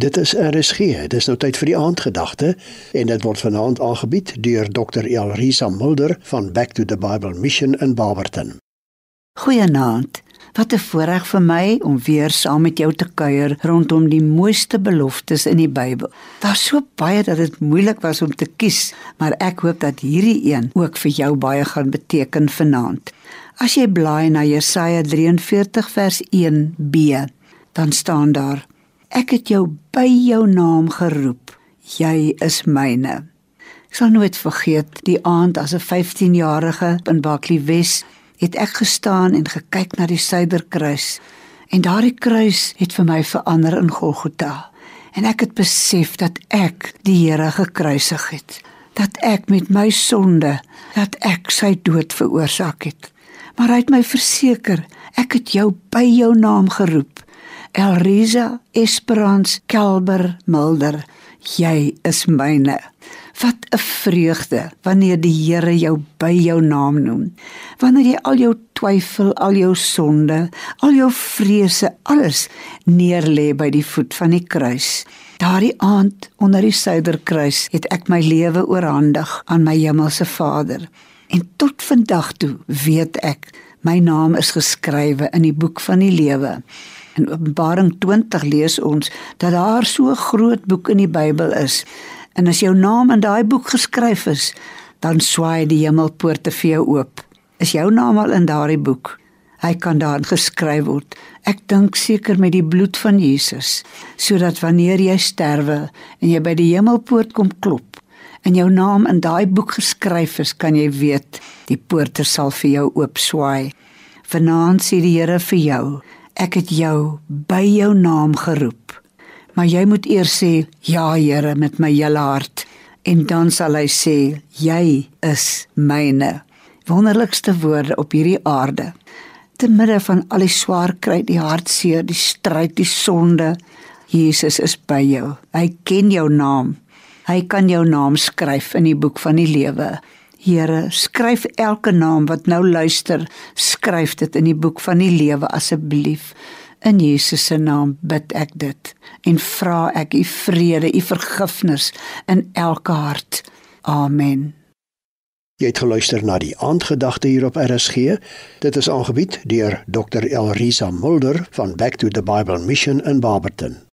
Dit is RSG. Dit is nou tyd vir die aandgedagte en dit word vanaand aangebied deur Dr. Elrisa Mulder van Back to the Bible Mission in Barberton. Goeienaand. Wat 'n voorreg vir my om weer saam met jou te kuier rondom die mooiste beloftes in die Bybel. Daar's so baie dat dit moeilik was om te kies, maar ek hoop dat hierdie een ook vir jou baie gaan beteken vanaand. As jy blaai na Jesaja 43 vers 1b, dan staan daar Ek het jou by jou naam geroep. Jy is myne. Ek sal nooit vergeet die aand as 'n 15-jarige in Baklie Wes het ek gestaan en gekyk na die Suiderkruis. En daardie kruis het vir my verander in Golgotha. En ek het besef dat ek die Here gekruisig het. Dat ek met my sonde, dat ek sy dood veroorsaak het. Maar hy het my verseker, ek het jou by jou naam geroep. Elrisa Esperance Kelber Mulder, jy is myne. Wat 'n vreugde wanneer die Here jou by jou naam noem. Wanneer jy al jou twyfel, al jou sonde, al jou vrese, alles neerlê by die voet van die kruis. Daardie aand onder die suiderkruis het ek my lewe oorhandig aan my hemelse Vader. En tot vandag toe weet ek my naam is geskrywe in die boek van die lewe. In Openbaring 20 lees ons dat daar so 'n groot boek in die Bybel is. En as jou naam in daai boek geskryf is, dan swaai die hemelpoorte vir jou oop. Is jou naam al in daardie boek? Hy kan daarin geskryf word. Ek dink seker met die bloed van Jesus, sodat wanneer jy sterwe en jy by die hemelpoort kom klop en jou naam in daai boek geskryf is, kan jy weet die poorte sal vir jou oop swaai. Vanaand sê die Here vir jou, ek het jou by jou naam geroep. Maar jy moet eers sê ja Here met my hele hart en dan sal hy sê jy is myne. Wonderlikste woorde op hierdie aarde. Te midde van al die swaar kry, die hartseer, die stryd, die sonde, Jesus is by jou. Hy ken jou naam. Hy kan jou naam skryf in die boek van die lewe. Here, skryf elke naam wat nou luister, skryf dit in die boek van die lewe asseblief. In Jesus se naam bid ek dit en vra ek u vrede, u vergifnis in elke hart. Amen. Jy het geluister na die aandgedagte hier op RSG. Dit is aangebied deur Dr. Elrisa Mulder van Back to the Bible Mission in Barberton.